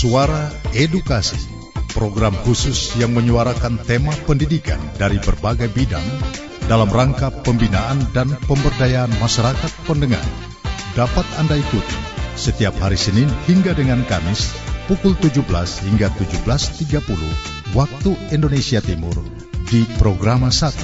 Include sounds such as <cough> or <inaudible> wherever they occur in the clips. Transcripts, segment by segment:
Suara Edukasi, program khusus yang menyuarakan tema pendidikan dari berbagai bidang dalam rangka pembinaan dan pemberdayaan masyarakat pendengar. Dapat Anda ikuti setiap hari Senin hingga dengan Kamis pukul 17 hingga 17.30 waktu Indonesia Timur di Programa 1.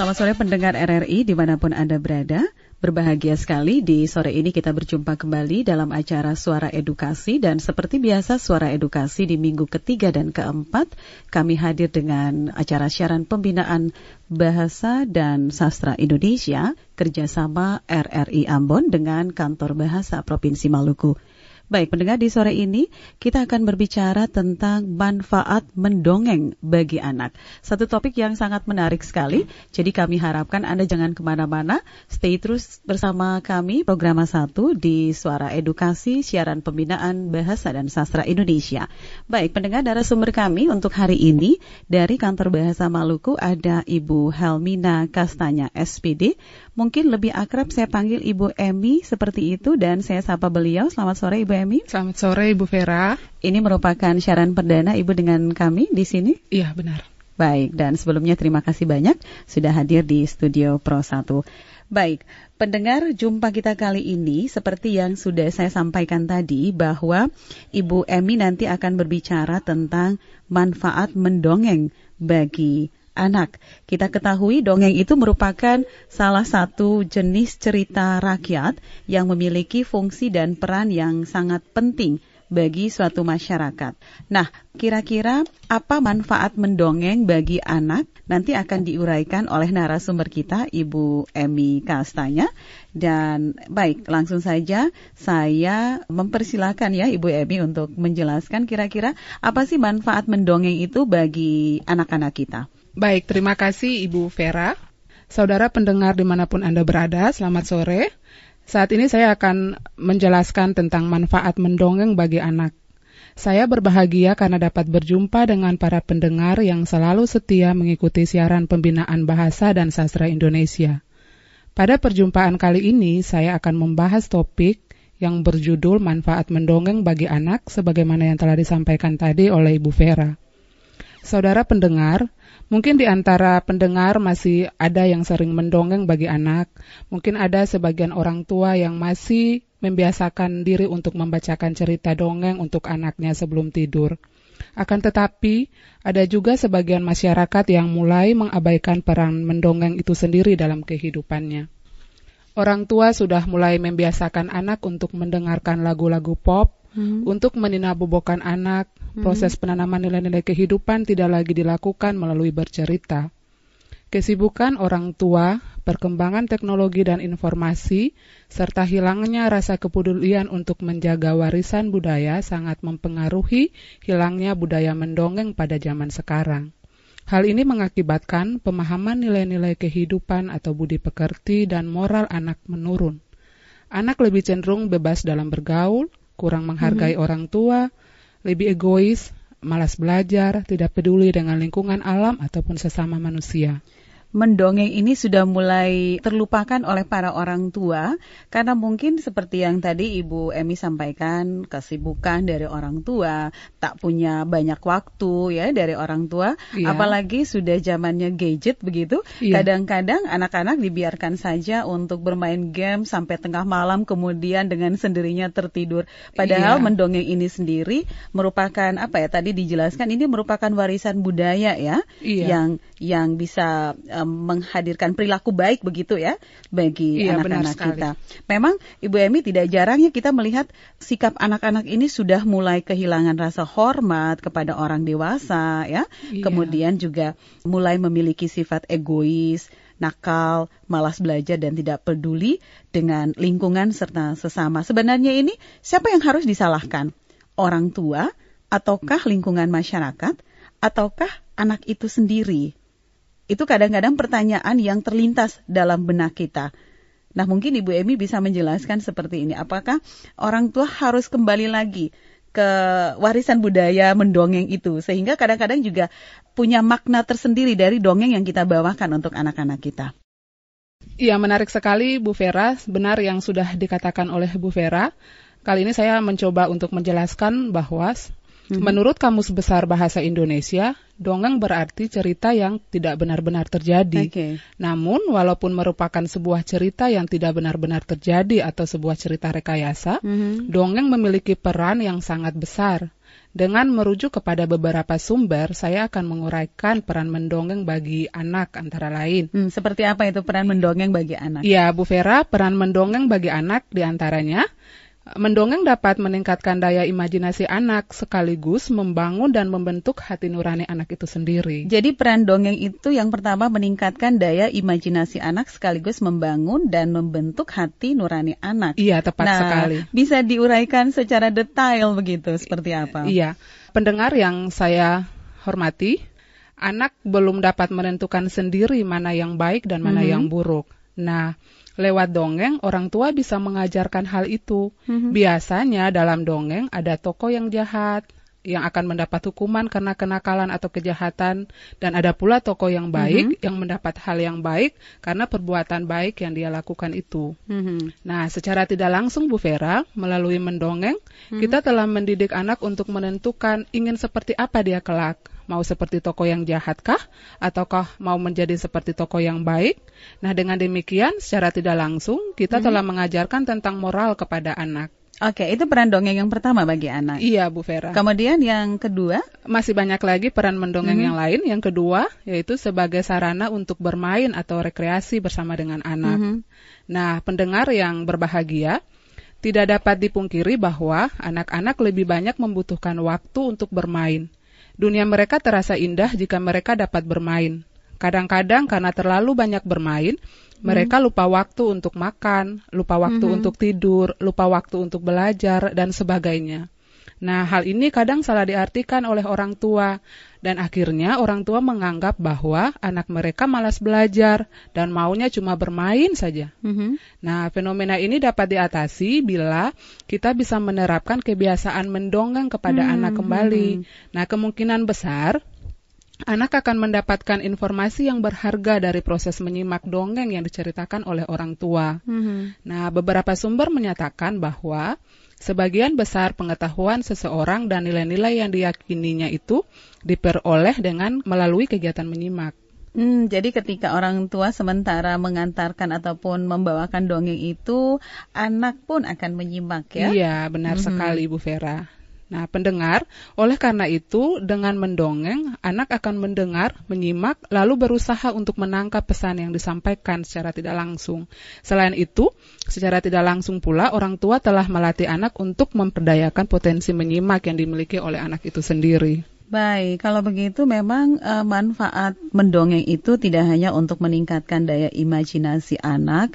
Selamat sore pendengar RRI di mana pun Anda berada. Berbahagia sekali di sore ini kita berjumpa kembali dalam acara Suara Edukasi dan seperti biasa Suara Edukasi di minggu ketiga dan keempat kami hadir dengan acara siaran pembinaan Bahasa dan Sastra Indonesia kerjasama RRI Ambon dengan Kantor Bahasa Provinsi Maluku. Baik, pendengar di sore ini kita akan berbicara tentang manfaat mendongeng bagi anak. Satu topik yang sangat menarik sekali, jadi kami harapkan Anda jangan ke mana-mana, stay terus bersama kami program 1 di Suara Edukasi Siaran Pembinaan Bahasa dan Sastra Indonesia. Baik, pendengar sumber kami untuk hari ini dari Kantor Bahasa Maluku ada Ibu Helmina Kastanya SPD, mungkin lebih akrab saya panggil Ibu Emi seperti itu dan saya sapa beliau. Selamat sore Ibu Emi. Selamat sore Ibu Vera. Ini merupakan siaran perdana Ibu dengan kami di sini? Iya, benar. Baik, dan sebelumnya terima kasih banyak sudah hadir di Studio Pro 1. Baik, pendengar jumpa kita kali ini seperti yang sudah saya sampaikan tadi bahwa Ibu Emi nanti akan berbicara tentang manfaat mendongeng bagi anak. Kita ketahui dongeng itu merupakan salah satu jenis cerita rakyat yang memiliki fungsi dan peran yang sangat penting bagi suatu masyarakat. Nah, kira-kira apa manfaat mendongeng bagi anak? Nanti akan diuraikan oleh narasumber kita, Ibu Emi Kastanya. Dan baik, langsung saja saya mempersilahkan ya Ibu Emi untuk menjelaskan kira-kira apa sih manfaat mendongeng itu bagi anak-anak kita. Baik, terima kasih Ibu Vera. Saudara pendengar di mana pun Anda berada, selamat sore. Saat ini saya akan menjelaskan tentang manfaat mendongeng bagi anak. Saya berbahagia karena dapat berjumpa dengan para pendengar yang selalu setia mengikuti siaran pembinaan bahasa dan sastra Indonesia. Pada perjumpaan kali ini, saya akan membahas topik yang berjudul manfaat mendongeng bagi anak sebagaimana yang telah disampaikan tadi oleh Ibu Vera. Saudara pendengar, Mungkin di antara pendengar masih ada yang sering mendongeng bagi anak. Mungkin ada sebagian orang tua yang masih membiasakan diri untuk membacakan cerita dongeng untuk anaknya sebelum tidur. Akan tetapi, ada juga sebagian masyarakat yang mulai mengabaikan peran mendongeng itu sendiri dalam kehidupannya. Orang tua sudah mulai membiasakan anak untuk mendengarkan lagu-lagu pop, hmm. untuk meninabobokan anak. Proses penanaman nilai-nilai kehidupan tidak lagi dilakukan melalui bercerita. Kesibukan orang tua, perkembangan teknologi dan informasi, serta hilangnya rasa kepedulian untuk menjaga warisan budaya sangat mempengaruhi hilangnya budaya mendongeng pada zaman sekarang. Hal ini mengakibatkan pemahaman nilai-nilai kehidupan atau budi pekerti dan moral anak menurun. Anak lebih cenderung bebas dalam bergaul, kurang menghargai mm -hmm. orang tua, lebih egois, malas belajar, tidak peduli dengan lingkungan alam ataupun sesama manusia mendongeng ini sudah mulai terlupakan oleh para orang tua karena mungkin seperti yang tadi Ibu Emi sampaikan kesibukan dari orang tua tak punya banyak waktu ya dari orang tua yeah. apalagi sudah zamannya gadget begitu kadang kadang-kadang anak-anak dibiarkan saja untuk bermain game sampai tengah malam kemudian dengan sendirinya tertidur padahal yeah. mendongeng ini sendiri merupakan apa ya tadi dijelaskan ini merupakan warisan budaya ya yeah. yang yang bisa um, menghadirkan perilaku baik begitu ya bagi iya, anak-anak kita. Memang Ibu Emi tidak jarang ya kita melihat sikap anak-anak ini sudah mulai kehilangan rasa hormat kepada orang dewasa ya. Iya. Kemudian juga mulai memiliki sifat egois, nakal, malas belajar dan tidak peduli dengan lingkungan serta sesama. Sebenarnya ini siapa yang harus disalahkan? Orang tua ataukah lingkungan masyarakat ataukah anak itu sendiri? Itu kadang-kadang pertanyaan yang terlintas dalam benak kita. Nah, mungkin Ibu Emi bisa menjelaskan seperti ini. Apakah orang tua harus kembali lagi ke warisan budaya mendongeng itu sehingga kadang-kadang juga punya makna tersendiri dari dongeng yang kita bawakan untuk anak-anak kita. Iya, menarik sekali Bu Vera. Benar yang sudah dikatakan oleh Bu Vera. kali ini saya mencoba untuk menjelaskan bahwa hmm. menurut Kamus Besar Bahasa Indonesia, dongeng berarti cerita yang tidak benar-benar terjadi. Oke. Namun, walaupun merupakan sebuah cerita yang tidak benar-benar terjadi atau sebuah cerita rekayasa, Mhm. dongeng memiliki peran yang sangat besar. Dengan merujuk kepada beberapa sumber, saya akan menguraikan peran mendongeng bagi anak antara lain. Hmm, seperti apa itu peran mendongeng bagi anak? Ya, Bu Vera, peran mendongeng bagi anak di antaranya Mendongeng dapat meningkatkan daya imajinasi anak sekaligus membangun dan membentuk hati nurani anak itu sendiri. Jadi peran dongeng itu yang pertama meningkatkan daya imajinasi anak sekaligus membangun dan membentuk hati nurani anak. Iya, tepat nah, sekali. bisa diuraikan secara detail begitu seperti apa? Iya, pendengar yang saya hormati, anak belum dapat menentukan sendiri mana yang baik dan mana Mhm. yang buruk. Nah, lewat dongeng orang tua bisa mengajarkan hal itu. Mhm. Biasanya dalam dongeng ada tokoh yang jahat yang akan mendapat hukuman karena kenakalan atau kejahatan dan ada pula tokoh yang baik yang mendapat hal yang baik karena perbuatan baik yang dia lakukan itu. Mhm. Nah, secara tidak langsung Bu Vera, melalui mendongeng, kita telah mendidik anak untuk menentukan ingin seperti apa dia kelak. Mau seperti tokoh yang jahatkah? Ataukah mau menjadi seperti tokoh yang baik? Nah, dengan demikian, secara tidak langsung, kita telah mengajarkan tentang moral kepada anak. Oke, itu peran dongeng yang pertama bagi anak. Iya, Bu Vera. Kemudian yang kedua, Masih banyak lagi peran mendongeng Mhm. yang lain. Yang kedua, yaitu sebagai sarana untuk bermain atau rekreasi bersama dengan anak. Mhm. Nah, pendengar yang berbahagia, tidak dapat dipungkiri bahwa anak-anak lebih banyak membutuhkan waktu untuk bermain. Dunia mereka terasa indah jika mereka dapat bermain. Kadang-kadang karena terlalu banyak bermain, mereka lupa waktu untuk makan, lupa waktu Mhm. untuk tidur, lupa waktu untuk belajar, dan sebagainya. Nah, hal ini kadang salah diartikan oleh orang tua, dan akhirnya orang tua menganggap bahwa anak mereka malas belajar dan maunya cuma bermain saja. Mhm. Nah, fenomena ini dapat diatasi bila kita bisa menerapkan kebiasaan mendongeng kepada Hmm, anak kembali. hmm. Nah, kemungkinan besar anak akan mendapatkan informasi yang berharga dari proses menyimak dongeng yang diceritakan oleh orang tua. Mhm. Nah, beberapa sumber menyatakan bahwa sebagian besar pengetahuan seseorang dan nilai-nilai yang diyakininya itu diperoleh dengan melalui kegiatan menyimak. Hmm, jadi ketika orang tua sementara mengantarkan ataupun membawakan dongeng itu, anak pun akan menyimak ya. Iya, benar Mhm. sekali Bu Vera. Nah, pendengar, oleh karena itu dengan mendongeng, anak akan mendengar, menyimak, lalu berusaha untuk menangkap pesan yang disampaikan secara tidak langsung. Selain itu, secara tidak langsung pula orang tua telah melatih anak untuk memperdayakan potensi menyimak yang dimiliki oleh anak itu sendiri. Baik, kalau begitu memang eh, manfaat mendongeng itu tidak hanya untuk meningkatkan daya imajinasi anak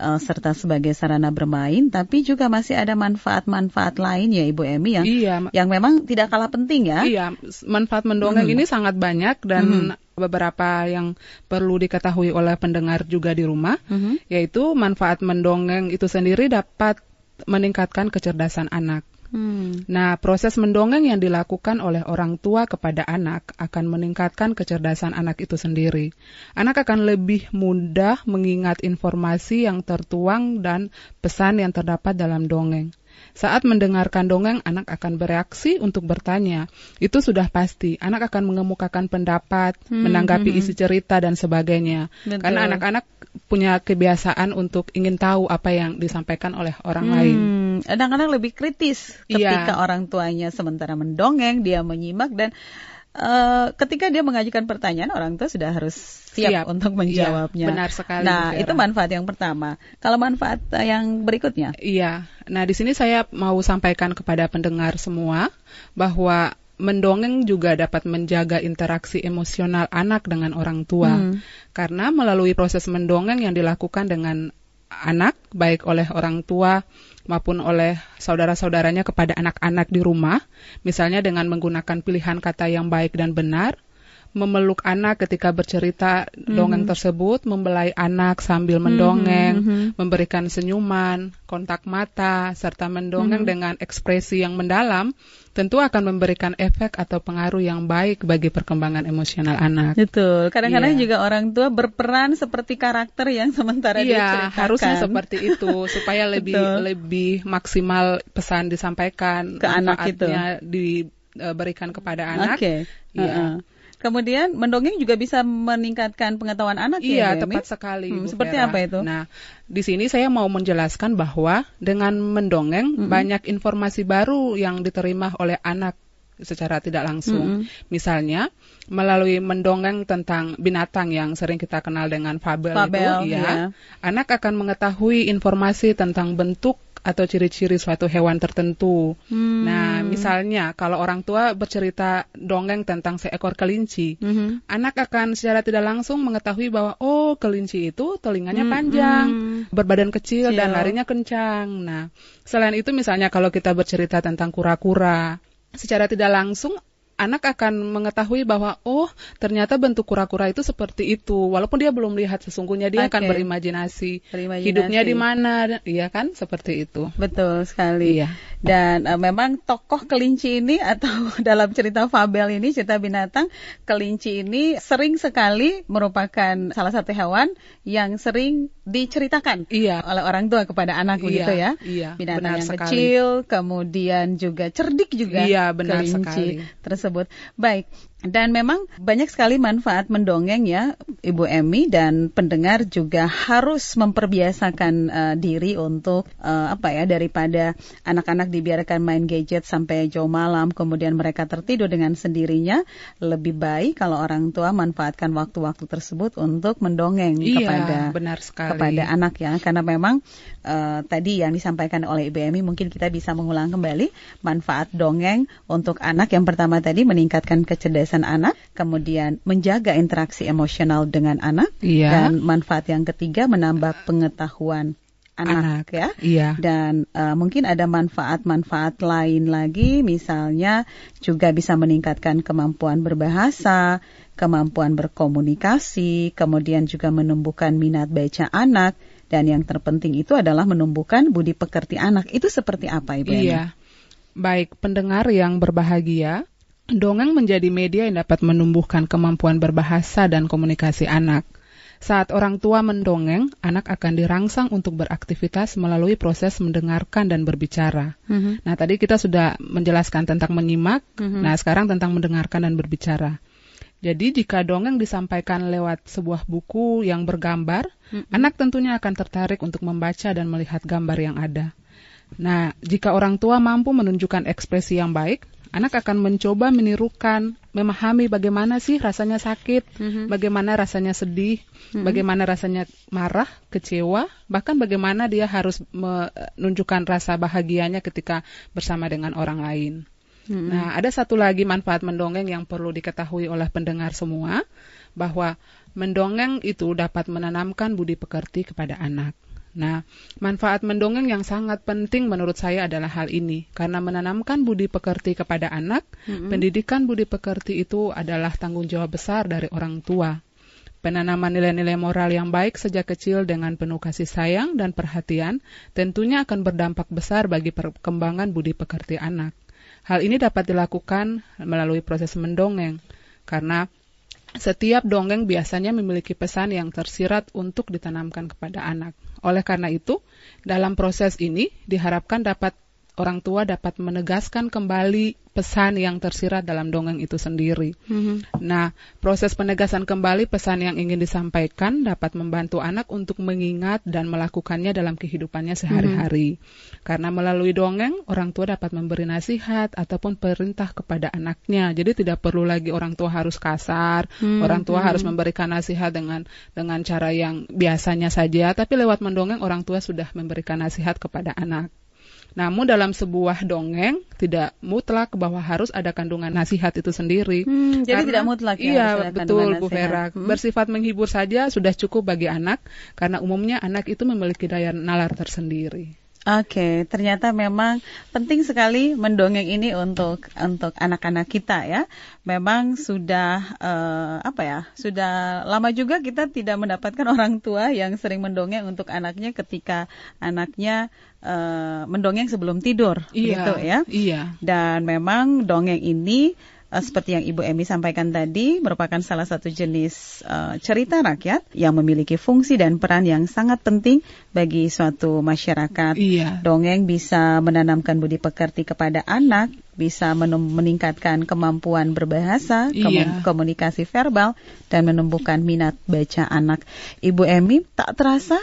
eh, serta sebagai sarana bermain, tapi juga masih ada manfaat-manfaat lain ya Ibu Emi yang Iya, yang memang tidak kalah penting ya. Iya, manfaat mendongeng Mhm. ini sangat banyak dan beberapa yang perlu diketahui oleh pendengar juga di rumah, Mhm. yaitu manfaat mendongeng itu sendiri dapat meningkatkan kecerdasan anak. Hmm. Nah, proses mendongeng yang dilakukan oleh orang tua kepada anak akan meningkatkan kecerdasan anak itu sendiri. Anak akan lebih mudah mengingat informasi yang tertuang dan pesan yang terdapat dalam dongeng. Saat mendengarkan dongeng, anak akan bereaksi untuk bertanya. Itu sudah pasti. Anak akan mengemukakan pendapat, Hmm, menanggapi hmm, isi cerita dan sebagainya. Betul. Karena anak-anak punya kebiasaan untuk ingin tahu apa yang disampaikan oleh orang lain. Hmm, anak-anak lebih kritis ketika Iya. orang tuanya sementara mendongeng, dia menyimak dan eh, ketika dia mengajukan pertanyaan, orang tua sudah harus siap, Siap. untuk menjawabnya. Iya, benar sekali, Nah, Vera. itu manfaat yang pertama. Kalau manfaat eh, yang berikutnya, Iya. Nah, di sini saya mau sampaikan kepada pendengar semua bahwa mendongeng juga dapat menjaga interaksi emosional anak dengan orang tua. Hmm. Karena melalui proses mendongeng yang dilakukan dengan anak, baik oleh orang tua maupun oleh saudara-saudaranya kepada anak-anak di rumah, misalnya dengan menggunakan pilihan kata yang baik dan benar, memeluk anak ketika bercerita dongeng tersebut, membelai anak sambil mendongeng, mhm. memberikan senyuman, kontak mata, serta mendongeng dengan ekspresi yang mendalam, tentu akan memberikan efek atau pengaruh yang baik bagi perkembangan emosional anak. Betul. Kadang-kadang Iya. juga orang tua berperan seperti karakter yang sementara Iya, diceritakan. harusnya seperti itu supaya lebih lebih maksimal pesan disampaikan, Ke anak itu. diberikan kepada anak. Oke. Iya. Heeh. Kemudian mendongeng juga bisa meningkatkan pengetahuan anak Iya, ya, Emi? tepat sekali. Hmm, Bu seperti Vera. apa itu? Nah, di sini saya mau menjelaskan bahwa dengan mendongeng banyak informasi baru yang diterima oleh anak secara tidak langsung. Misalnya melalui mendongeng tentang binatang yang sering kita kenal dengan fabel, Fabel, itu, ya, iya. anak akan mengetahui informasi tentang bentuk atau ciri-ciri suatu hewan tertentu. Hmm. Nah, misalnya kalau orang tua bercerita dongeng tentang seekor kelinci, Mhm. anak akan secara tidak langsung mengetahui bahwa oh kelinci itu telinganya Hmm, panjang, hmm. berbadan kecil dan Kecil. larinya kencang. Nah, selain itu misalnya kalau kita bercerita tentang kura-kura, secara tidak langsung anak akan mengetahui bahwa oh ternyata bentuk kura-kura itu seperti itu walaupun dia belum lihat sesungguhnya dia akan Oke. berimajinasi Berimajinasi. hidupnya di mana iya kan seperti itu Betul sekali. Iya. Dan eh, memang tokoh kelinci ini <laughs> atau dalam cerita fabel ini, cerita binatang, kelinci ini sering sekali merupakan salah satu hewan yang sering diceritakan Iya. oleh orang tua kepada anak Iya, begitu ya. iya, Binatang benar yang sekali. kecil, kemudian juga cerdik juga Iya, benar kelinci sekali. tersebut. Baik. Dan memang banyak sekali manfaat mendongeng ya, Ibu Emi dan pendengar juga harus memperbiasakan eh, diri untuk eh, apa ya daripada anak-anak dibiarkan main gadget sampai jauh malam kemudian mereka tertidur dengan sendirinya, lebih baik kalau orang tua manfaatkan waktu-waktu tersebut untuk mendongeng Iya, kepada benar sekali. kepada anak ya karena memang eh, tadi yang disampaikan oleh Ibu Emi mungkin kita bisa mengulang kembali manfaat dongeng untuk anak yang pertama tadi meningkatkan kecerdasan anak kemudian menjaga interaksi emosional dengan anak Iya. dan manfaat yang ketiga menambah pengetahuan anak, Anak, ya iya. dan eh, mungkin ada manfaat-manfaat lain lagi misalnya juga bisa meningkatkan kemampuan berbahasa, kemampuan berkomunikasi, kemudian juga menumbuhkan minat baca anak dan yang terpenting itu adalah menumbuhkan budi pekerti anak. Itu seperti apa Ibu? Iya. Baik, pendengar yang berbahagia, dongeng menjadi media yang dapat menumbuhkan kemampuan berbahasa dan komunikasi anak. Saat orang tua mendongeng, anak akan dirangsang untuk beraktivitas melalui proses mendengarkan dan berbicara. Mhm. Nah, tadi kita sudah menjelaskan tentang menyimak, Mhm. nah sekarang tentang mendengarkan dan berbicara. Jadi jika dongeng disampaikan lewat sebuah buku yang bergambar, anak tentunya akan tertarik untuk membaca dan melihat gambar yang ada. Nah, jika orang tua mampu menunjukkan ekspresi yang baik, anak akan mencoba menirukan, memahami bagaimana sih rasanya sakit, bagaimana rasanya sedih, bagaimana rasanya marah, kecewa, bahkan bagaimana dia harus menunjukkan rasa bahagianya ketika bersama dengan orang lain. Nah, ada satu lagi manfaat mendongeng yang perlu diketahui oleh pendengar semua, bahwa mendongeng itu dapat menanamkan budi pekerti kepada anak. Nah, manfaat mendongeng yang sangat penting menurut saya adalah hal ini, karena menanamkan budi pekerti kepada anak, pendidikan budi pekerti itu adalah tanggung jawab besar dari orang tua. Penanaman nilai-nilai moral yang baik sejak kecil dengan penuh kasih sayang dan perhatian tentunya akan berdampak besar bagi perkembangan budi pekerti anak. Hal ini dapat dilakukan melalui proses mendongeng, karena setiap dongeng biasanya memiliki pesan yang tersirat untuk ditanamkan kepada anak. Oleh karena itu, dalam proses ini diharapkan dapat orang tua dapat menegaskan kembali pesan yang tersirat dalam dongeng itu sendiri. Nah, proses penegasan kembali pesan yang ingin disampaikan dapat membantu anak untuk mengingat dan melakukannya dalam kehidupannya sehari-hari. Karena melalui dongeng, orang tua dapat memberi nasihat ataupun perintah kepada anaknya. Jadi tidak perlu lagi orang tua harus kasar, orang tua harus memberikan nasihat dengan dengan cara yang biasanya saja, tapi lewat mendongeng orang tua sudah memberikan nasihat kepada anak. Namun dalam sebuah dongeng tidak mutlak bahwa harus ada kandungan nasihat itu sendiri. Hmm, jadi Karena- tidak mutlak ya, Iya, betul Bu. Vera. Hmm. Bersifat menghibur saja sudah cukup bagi anak karena umumnya anak itu memiliki daya nalar tersendiri. Oke, ternyata memang penting sekali mendongeng ini untuk untuk anak-anak kita ya. Memang sudah uh, apa ya? Sudah lama juga kita tidak mendapatkan <laughs> orang tua yang sering mendongeng untuk anaknya ketika anaknya uh, mendongeng sebelum tidur, iya, gitu ya. Iya. Dan memang dongeng ini uh, seperti yang Ibu Emi sampaikan tadi, merupakan salah satu jenis uh, cerita rakyat yang memiliki fungsi dan peran yang sangat penting bagi suatu masyarakat. Iya. Dongeng bisa menanamkan budi pekerti kepada anak, bisa meningkatkan kemampuan berbahasa, iya. komunikasi verbal, dan menumbuhkan minat baca anak. Ibu Emi, tak terasa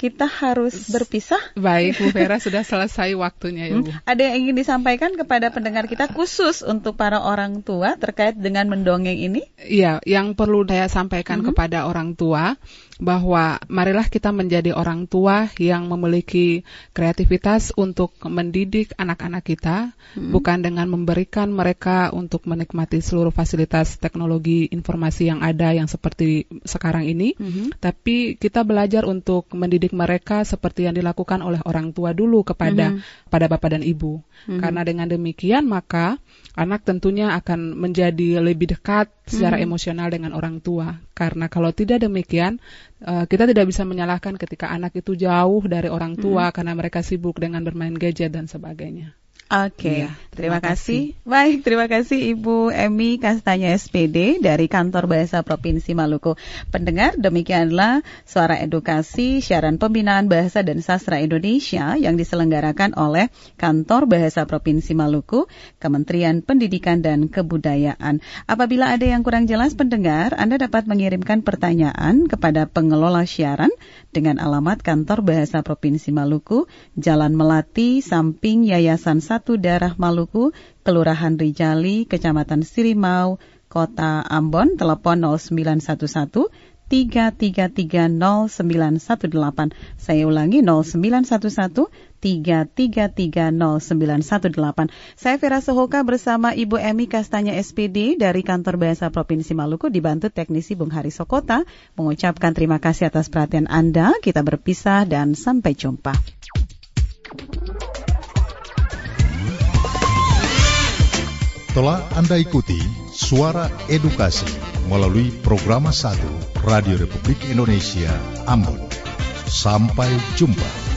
kita harus berpisah. Baik, Bu Vera <laughs> sudah selesai waktunya ya, Bu. Ada yang ingin disampaikan kepada pendengar kita khusus untuk para orang tua terkait dengan mendongeng ini? Iya, yang perlu saya sampaikan -hmm. kepada orang tua bahwa marilah kita menjadi orang tua yang memiliki kreativitas untuk mendidik anak-anak kita, hmm. bukan dengan memberikan mereka untuk menikmati seluruh fasilitas teknologi informasi yang ada yang seperti sekarang ini, hmm. tapi kita belajar untuk mendidik mereka seperti yang dilakukan oleh orang tua dulu kepada hmm. pada bapak dan ibu. Hmm. Karena dengan demikian maka anak tentunya akan menjadi lebih dekat secara hmm. emosional dengan orang tua. Karena kalau tidak demikian, uh, kita tidak bisa menyalahkan ketika anak itu jauh dari orang tua hmm. karena mereka sibuk dengan bermain gadget dan sebagainya. Oke, okay. ya, terima, terima kasih. kasih. Baik, terima kasih Ibu Emi Kastanya SPD dari Kantor Bahasa Provinsi Maluku. Pendengar, demikianlah suara edukasi siaran pembinaan bahasa dan sastra Indonesia yang diselenggarakan oleh Kantor Bahasa Provinsi Maluku, Kementerian Pendidikan dan Kebudayaan. Apabila ada yang kurang jelas pendengar, Anda dapat mengirimkan pertanyaan kepada pengelola siaran dengan alamat Kantor Bahasa Provinsi Maluku, Jalan Melati, samping Yayasan 1 Darah Maluku, Kelurahan Rijali, Kecamatan Sirimau, Kota Ambon, telepon 0911 3330918. Saya ulangi 0911 3330918. Saya Vera Sohoka bersama Ibu Emi Kastanya SPD dari Kantor Bahasa Provinsi Maluku dibantu teknisi Bung Hari Sokota mengucapkan terima kasih atas perhatian Anda. Kita berpisah dan sampai jumpa. Telah Anda ikuti Suara Edukasi melalui program 1 Radio Republik Indonesia Ambon. Sampai jumpa.